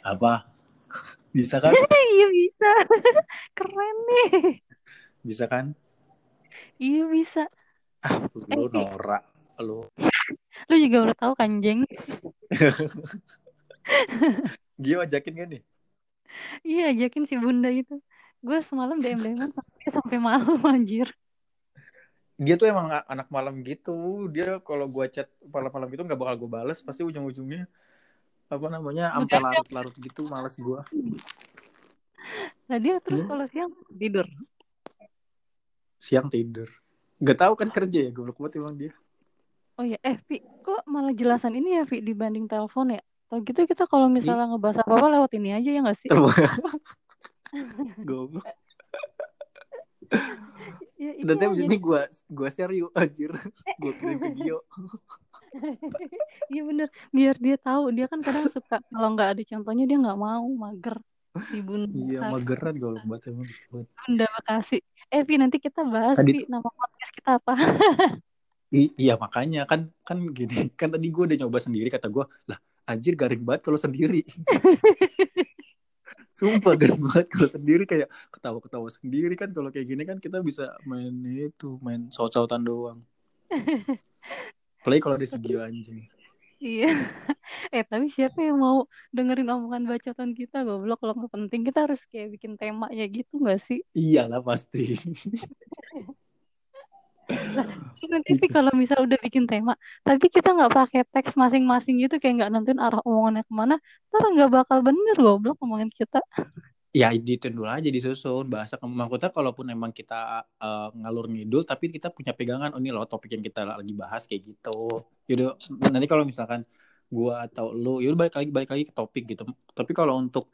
Apa? Bisa kan? iya bisa. Keren nih. Bisa kan? Iya bisa. Ah, lu Eh, norak. Lu. Lu juga udah tahu kan, Jeng? Gio ajakin gak nih? Iya, ajakin si bunda itu. Gue semalam DM-DM sampai, sampai malam anjir. Dia tuh emang anak malam gitu. Dia kalau gua chat malam-malam gitu nggak bakal gue bales. Pasti ujung-ujungnya apa namanya sampai Makanya larut-larut gitu males gua. nah dia terus Iya. kalau siang tidur. Siang tidur. Gak tahu kan kerja ya goblok banget emang dia. Oh iya, eh Vi, kok malah jelasan ini ya Vi dibanding telepon ya? Atau gitu kita kalau misalnya ngebahas apa-apa lewat ini aja ya nggak sih? goblok. Ya, Dan jadi- ini gua gua share yuk anjir. gua kirim ke Gio. Iya bener, biar dia tahu. Dia kan kadang suka kalau nggak ada contohnya dia nggak mau mager si bunda. Iya, mageran goblok banget emang. Bunda Bekasi. Eh Vi nanti kita bahas Tadi nama podcast kita apa? I- iya makanya kan kan gini kan tadi gue udah nyoba sendiri kata gue lah anjir garing banget kalau sendiri sumpah garing banget. Kalau sendiri kayak ketawa-ketawa sendiri kan. Kalau kayak gini kan kita bisa main itu main saut-sautan doang. Apalagi kalau ada segi anjing. Iya. Eh tapi siapa yang mau dengerin omongan bacotan kita goblok? Kalau nggak penting kita harus kayak bikin tema ya gitu nggak sih? iyalah pasti Terus nanti kalau misal udah bikin tema, tapi kita nggak pakai teks masing-masing gitu kayak nggak nentuin arah omongannya ke mana, ntar nggak bakal bener goblok ngomongin kita. ya itu dulu aja disusun. Bahasa maksudnya kalaupun emang kita eh, ngalur ngidul tapi kita punya pegangan oh ini loh topik yang kita lagi bahas kayak gitu. Yaudah nanti kalau misalkan gua atau lu yaudah balik lagi balik lagi ke topik gitu. Tapi kalau untuk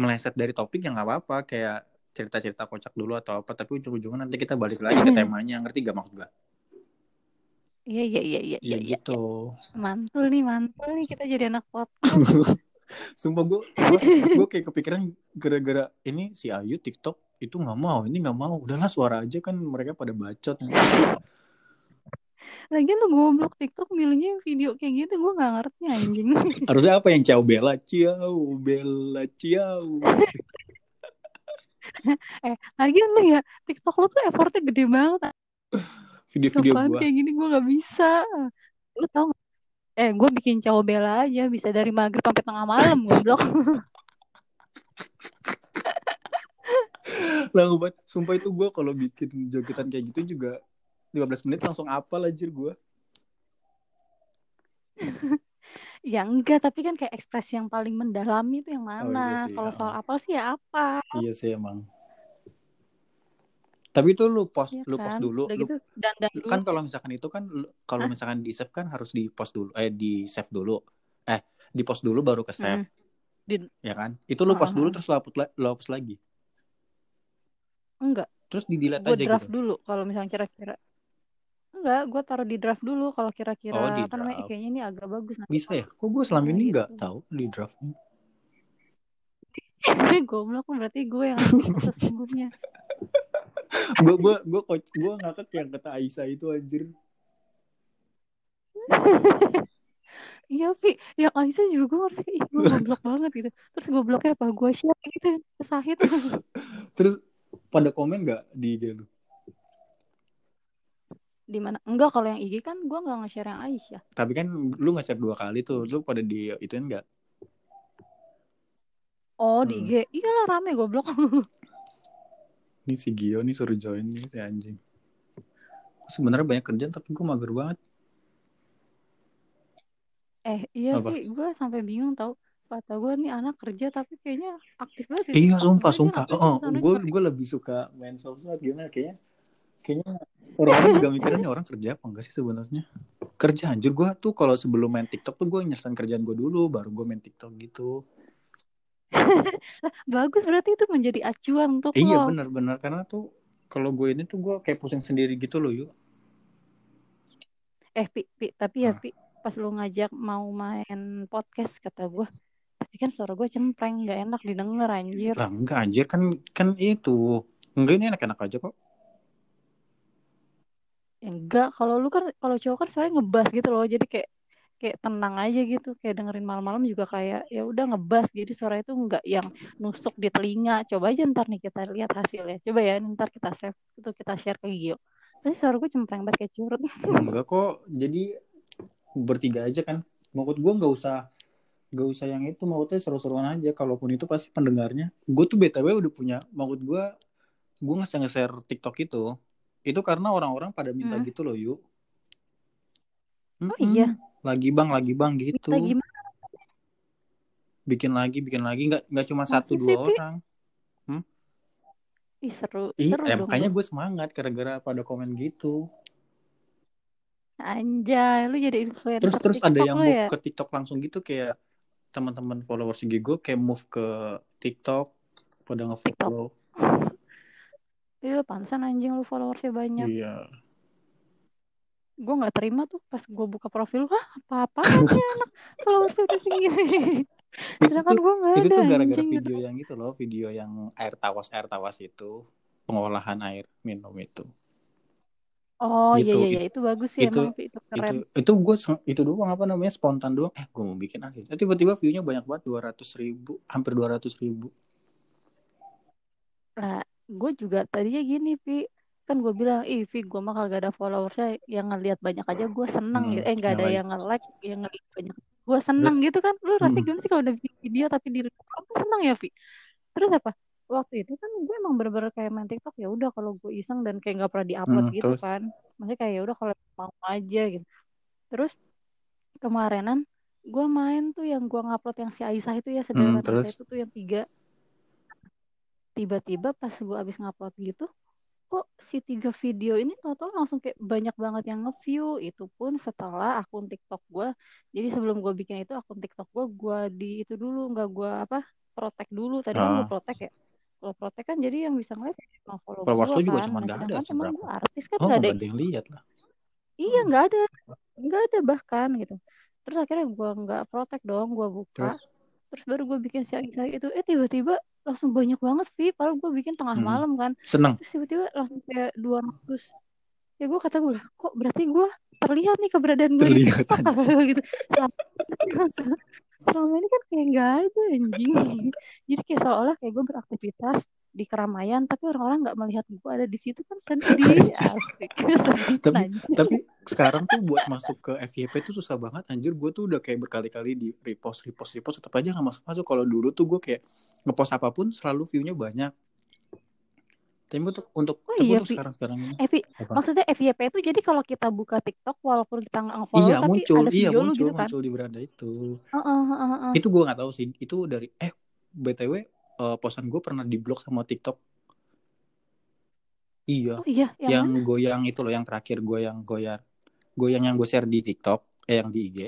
meleset dari topik ya nggak apa-apa. Kayak cerita-cerita kocak dulu atau apa tapi ujung-ujungnya nanti kita balik lagi ke temanya ngerti gak maksud gua Iya iya iya iya ya iya. iya. gitu Mantul nih mantul nih kita jadi anak podcast. sumpah gua gue kayak kepikiran gara-gara ini si Ayu TikTok itu nggak mau ini nggak mau udahlah suara aja kan mereka pada bacot Lagian lu goblok TikTok milihnya video kayak gitu gue nggak ngerti anjing. Harusnya apa yang ciao Bella ciao Bella ciao. eh lagian lu ya TikTok lu tuh effortnya gede banget. Video-video gua. kayak gini gue nggak bisa. Lu tau gak? Eh gue bikin cowok bela aja bisa dari maghrib sampai tengah malam goblok. Lah obat, sumpah itu gua kalau bikin jogetan kayak gitu juga 15 menit langsung apal anjir gua. ya enggak tapi kan kayak ekspresi yang paling mendalami itu yang iya mana? sih, Kalau ya. soal apal sih ya apa? Iya sih emang. Tapi itu lu post, Ya lu post kan? dulu. Udah Lu, gitu dandan lu- dulu. kan kalau misalkan itu kan kalau misalkan di save kan harus di post dulu, eh di save dulu. Eh, di post dulu baru ke save, Hmm. Di- ya kan? Itu lu post Ah, dulu terus lu hapus, la- lu hapus lagi. Enggak, Terus di delete aja draft gitu. dulu kalau misalnya kira-kira. Enggak, gue taruh di draft dulu kalau kira-kira Oh, apa namanya? eh, draft. kayaknya ini agak bagus nanti. Bisa ya? Kok gue selama Nah, ini gitu. nggak tahu di draftnya? Goblok berarti gue yang sesungguhnya. gue gue gue coach gue ngakak yang kata Aisyah itu anjir Iya, Pi. Yang Aisyah juga gue ngerti, ih, gue goblok banget gitu. Terus gobloknya apa? Gue share gitu, ke Sahid. terus pada komen nggak di IG lu Di mana? Enggak, kalau yang IG kan gue nggak nge-share yang Aisyah. tapi kan lu nge share dua kali tuh lu pada di ituin nggak Oh, di Hmm. IG. Iya lah, rame goblok. ini si Gio nih suruh join nih si anjing sebenarnya banyak kerjaan tapi gue mager banget Eh, iya, Apa? Pi. Gue sampai bingung tau. Kata gue nih anak kerja tapi kayaknya aktif banget. iya sumpah sumpah oh sih? gue Sana gue lebih suka main sosmed gimana kayaknya kayaknya orang-orang juga mikirnya nih orang kerja apa enggak sih sebenarnya kerja anjir gue tuh kalau sebelum main TikTok tuh gue nyelesain kerjaan gue dulu baru gue main TikTok gitu Bagus berarti itu menjadi acuan untuk Iya lo. benar-benar karena tuh kalau gue ini tuh gue kayak pusing sendiri gitu loh yuk. Eh, Pi, Pi, tapi ya, Ah. Pi, pas lu ngajak mau main podcast, kata gue, tapi kan suara gue cempreng, gak enak didengar, anjir. Lah enggak anjir kan kan itu enggak ini enak-enak aja kok. Ya, enggak, kalau lu kan, kalau cowok kan suaranya ngebas gitu loh, jadi kayak kayak tenang aja gitu kayak dengerin malam-malam juga kayak ya udah ngebas jadi suara itu nggak yang nusuk di telinga. Coba aja ntar nih kita lihat hasilnya. Coba ya ntar kita save itu kita share ke Gio. Tapi suara gue cempreng banget kayak curut. Enggak kok jadi bertiga aja kan. Maksud gue nggak usah nggak usah yang itu maksudnya seru-seruan aja. Kalaupun itu pasti pendengarnya. Gue tuh btw udah punya maksud gue gue nge share TikTok itu itu karena orang-orang pada minta Hmm. gitu loh yuk Oh iya? lagi bang lagi bang gitu. Minta gimana bikin lagi bikin lagi. Nggak nggak cuma Masa satu sih, dua orang. Ih seru, Ih, seru eh, dong. makanya gue semangat gara-gara pada komen gitu. Anjay, lu jadi influencer terus terus ada TikTok yang move ya? ke TikTok langsung gitu kayak teman-teman followers gue kayak move ke TikTok pada nge-follow Iya, pansan anjing lu followersnya banyak. iya. Gue nggak terima tuh pas gue buka profil, wah apa-apaan nih anak followersnya udah segini. itu Sedangkan gue nggak itu ada tuh gara-gara video yang itu loh video yang air tawas air tawas itu pengolahan air minum itu. Oh iya Gitu, iya iya. Itu bagus sih itu- emang itu keren. itu itu gue itu doang apa namanya spontan doang. Eh gue mau bikin akhir tiba-tiba viewnya banyak banget dua ratus ribu hampir dua ratus ribu. Lah, gue juga tadinya gini, Pi. Kan gue bilang, ih, Pi, gue mah kagak ada followersnya. Yang ngeliat banyak aja gue seneng Hmm, gitu. Eh, nggak yang ada like. yang nge-like, yang nge-like banyak. Gue seneng Terus- gitu kan. Lu rasanya Hmm. gimana sih kalau udah bikin video tapi di apa seneng ya, Pi? Terus apa? Waktu itu kan gue emang bener-bener kayak main TikTok ya udah kalau gue iseng dan kayak nggak pernah diupload Hmm, gitu terus? kan. Maksudnya kayak ya udah kalau mau aja gitu. Terus kemarinan gue main tuh yang gue ngupload yang si Aisyah itu ya sederhana Hmm, terus? itu tuh yang tiga tiba-tiba pas gue abis ngupload gitu kok si tiga video ini total langsung kayak banyak banget yang nge-view. Itu pun setelah akun TikTok gue jadi sebelum gue bikin itu akun TikTok gue gue di itu dulu. Nggak gue apa protek dulu. Tadi kan gue Ah. protek ya. Kalau protek kan jadi yang bisa ngeliat cuma follow Followers gue lu juga kan cuman Nah, nggak ada seberapa. gue artis kan oh nggak ada nggak ada yang lihat lah. Iya nggak ada. Nggak ada bahkan gitu. Terus akhirnya gue nggak protek dong gue buka. Terus? Terus baru gue bikin si Aisyah itu eh tiba-tiba langsung banyak banget Vi padahal gue bikin tengah Hmm. malam kan. Seneng. Terus tiba-tiba langsung kayak 200 ya gue kata gue lah kok berarti gue terlihat nih keberadaan gue terlihat. Gitu. Selama, ini kan kayak nggak ada anjing. Jadi kayak seolah-olah kayak gue beraktivitas di keramaian tapi orang-orang nggak melihat gue ada di situ kan sedih asik. Tapi- tapi sekarang tuh buat masuk ke FYP tuh susah banget anjir gue tuh udah kayak berkali-kali di repost repost repost tetap aja nggak masuk masuk kalau dulu tuh gue kayak ngepost apa pun selalu viewnya banyak tapi untuk untuk Oh tapi iya, untuk Pi. sekarang sekarang ini apa? maksudnya FYP itu jadi kalau kita buka TikTok walaupun kita nggak nge-follow iya tapi muncul ada iya video lu muncul gitu kan. muncul di beranda itu Heeh, heeh, heeh. itu gue nggak tahu sih itu dari eh btw eh, posan gue pernah diblok sama TikTok iya Oh iya, yang, yang mana? goyang itu loh yang terakhir goyang goyang goyang yang gue share di TikTok eh yang di IG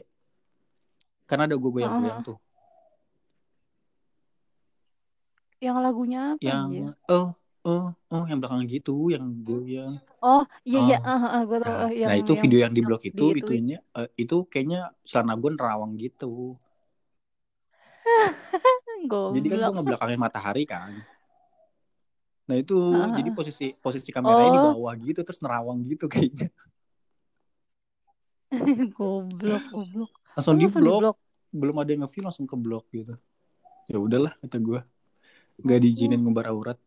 karena ada gue goyang goyang tuh Yang lagunya apa yang anjir? oh oh oh yang belakang gitu yang goyang Oh, iya iya, Oh. heeh, heeh, gue tahu nah, eh, yang nah itu yang video yang di blok di itu itu itunya eh, itu kayaknya celana gue nerawang gitu jadi kan gue ngebelakangin matahari kan nah itu Heeh. jadi posisi posisi kameranya di Oh. bawah gitu terus nerawang gitu kayaknya goblok, goblok. langsung di blok belum ada yang nge-view langsung ke blok gitu ya udahlah kata gue gak diizinin ngumbar aurat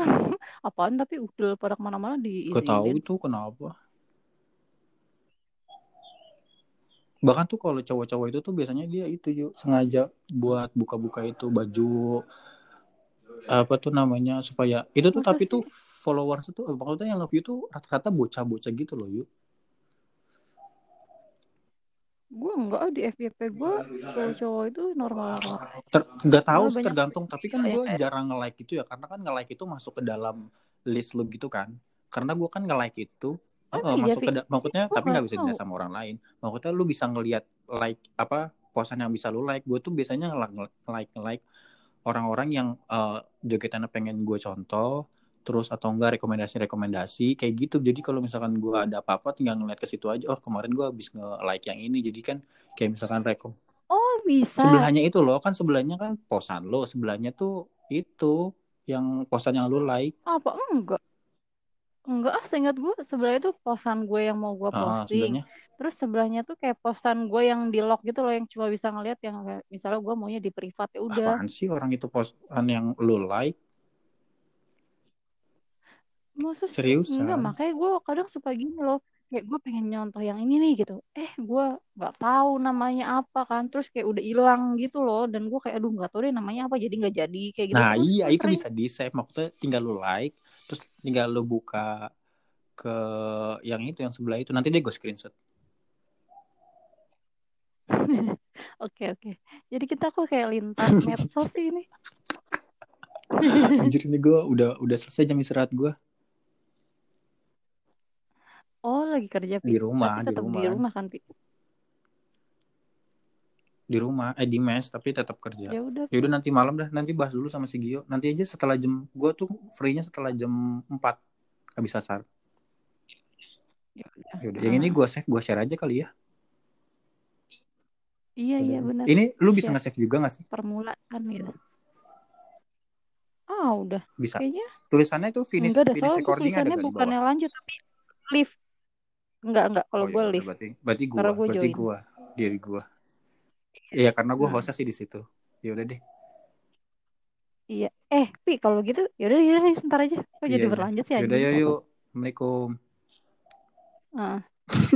Apaan tapi udah pada ke mana-mana Gak tahu itu kenapa. Bahkan tuh kalau cowok-cowok itu tuh biasanya dia itu yuk sengaja buat buka-buka itu baju apa tuh namanya supaya itu tuh Masa tapi sih? tuh followers itu maksudnya yang nge-view tuh rata-rata bocah-bocah gitu loh yuk. Gue enggak di FYP gue cowok-cowok itu normal-normal. Ter, gak tahu sih banyak tergantung tapi kan yang gue jarang nge-like itu ya karena kan nge-like itu masuk ke dalam list lu gitu kan. Karena gue kan nge-like itu Oh, iya, masuk ke maksudnya tapi nggak nggak bisa dilihat sama orang lain. Maksudnya lu bisa ngelihat like apa posan yang bisa lu like. Gue tuh biasanya nge-like like orang-orang yang eh, jogetannya pengen gue contoh terus atau enggak rekomendasi-rekomendasi kayak gitu. Jadi kalau misalkan gue ada apa-apa tinggal ngeliat ke situ aja. Oh, kemarin gue habis nge-like yang ini. Jadi kan kayak misalkan rekom. Oh, bisa. Sebelahnya itu loh, kan sebelahnya kan posan lo, sebelahnya tuh itu yang posan yang lu like. Apa enggak? Enggak ah, seingat gue sebenarnya itu posan gue yang mau gue Ah, posting. sebelahnya. terus sebelahnya tuh kayak posan gue yang di lock gitu loh yang cuma bisa ngeliat yang kayak misalnya gue maunya di privat ya udah Apaan sih orang itu postan yang lu like? Maksud sih? Seriusan? Enggak, makanya gue kadang suka gini loh. Kayak gue pengen nyontoh yang ini nih gitu. Eh, gue nggak tahu namanya apa kan. Terus kayak udah hilang gitu loh. Dan gue kayak aduh nggak tahu deh namanya apa. Jadi nggak jadi kayak gitu. Nah terus. iya Gue itu sering- bisa di save maksudnya tinggal lu like terus tinggal lu buka ke yang itu yang sebelah itu nanti deh gue screenshot Oke oke. Jadi kita kok kayak lintas medsos sih ini. anjir ini gue udah udah selesai jam istirahat gue Oh lagi kerja di rumah Tapi di rumah di rumah kan Pi. di rumah eh di mes tapi tetap kerja Ya udah. ya udah nanti malam dah nanti bahas dulu sama si Gio nanti aja setelah jam gue tuh free-nya setelah jam 4 habis asar Ya udah. Yang ini gue save gue share aja kali ya Iya iya benar. ini lu bisa nge-save juga gak sih Permulaan gitu. Ah udah. bisa Kayaknya tulisannya tuh finish enggak finish recording ada bukannya lanjut tapi live. Enggak enggak kalau Oh, gue yaudah, live. berarti berarti gue Karena gua berarti join. gue diri gue iya karena gue Hmm. hostnya sih di situ ya udah deh Iya. Eh, Pi, kalau gitu yaudah yaudah sebentar aja. Kok Iya, jadi iya. berlanjut ya? Yaudah yuk yuk Assalamualaikum Ah.